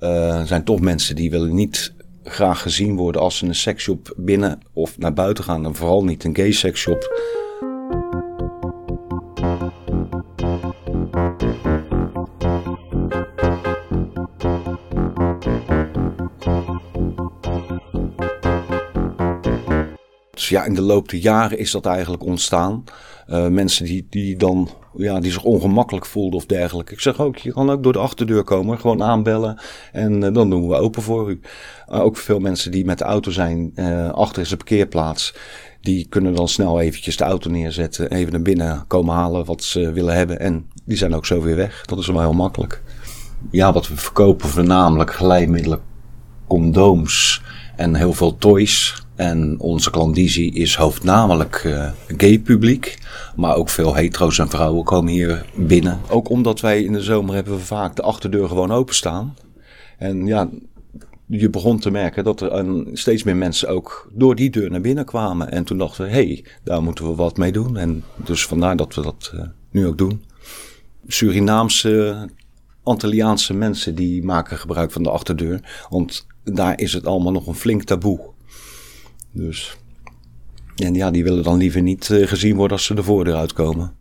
uh, zijn toch mensen die willen niet graag gezien worden als ze een seksshop binnen of naar buiten gaan. En vooral niet een gay seksshop. Dus ja, in de loop der jaren is dat eigenlijk ontstaan. Uh, mensen die, die dan ja, die zich ongemakkelijk voelden of dergelijke. Ik zeg ook, je kan ook door de achterdeur komen, gewoon aanbellen en uh, dan doen we open voor u. Ook veel mensen die met de auto zijn, achter is de parkeerplaats. Die kunnen dan snel eventjes de auto neerzetten, even naar binnen komen halen wat ze willen hebben. En die zijn ook zo weer weg. Dat is wel heel makkelijk. Ja, wat we verkopen voornamelijk glijmiddelen, condooms en heel veel toys. En onze klandizie is hoofdnamelijk uh, gay publiek. Maar ook veel hetero's en vrouwen komen hier binnen. Ook omdat wij in de zomer hebben we vaak de achterdeur gewoon openstaan. En ja, je begon te merken dat er steeds meer mensen ook door die deur naar binnen kwamen. En toen dachten we, hé, hey, daar moeten we wat mee doen. En dus vandaar dat we dat uh, nu ook doen. Surinaamse, Antilliaanse mensen die maken gebruik van de achterdeur. Want daar is het allemaal nog een flink taboe. Dus. En ja, die willen dan liever niet uh, gezien worden als ze de voordeur uitkomen.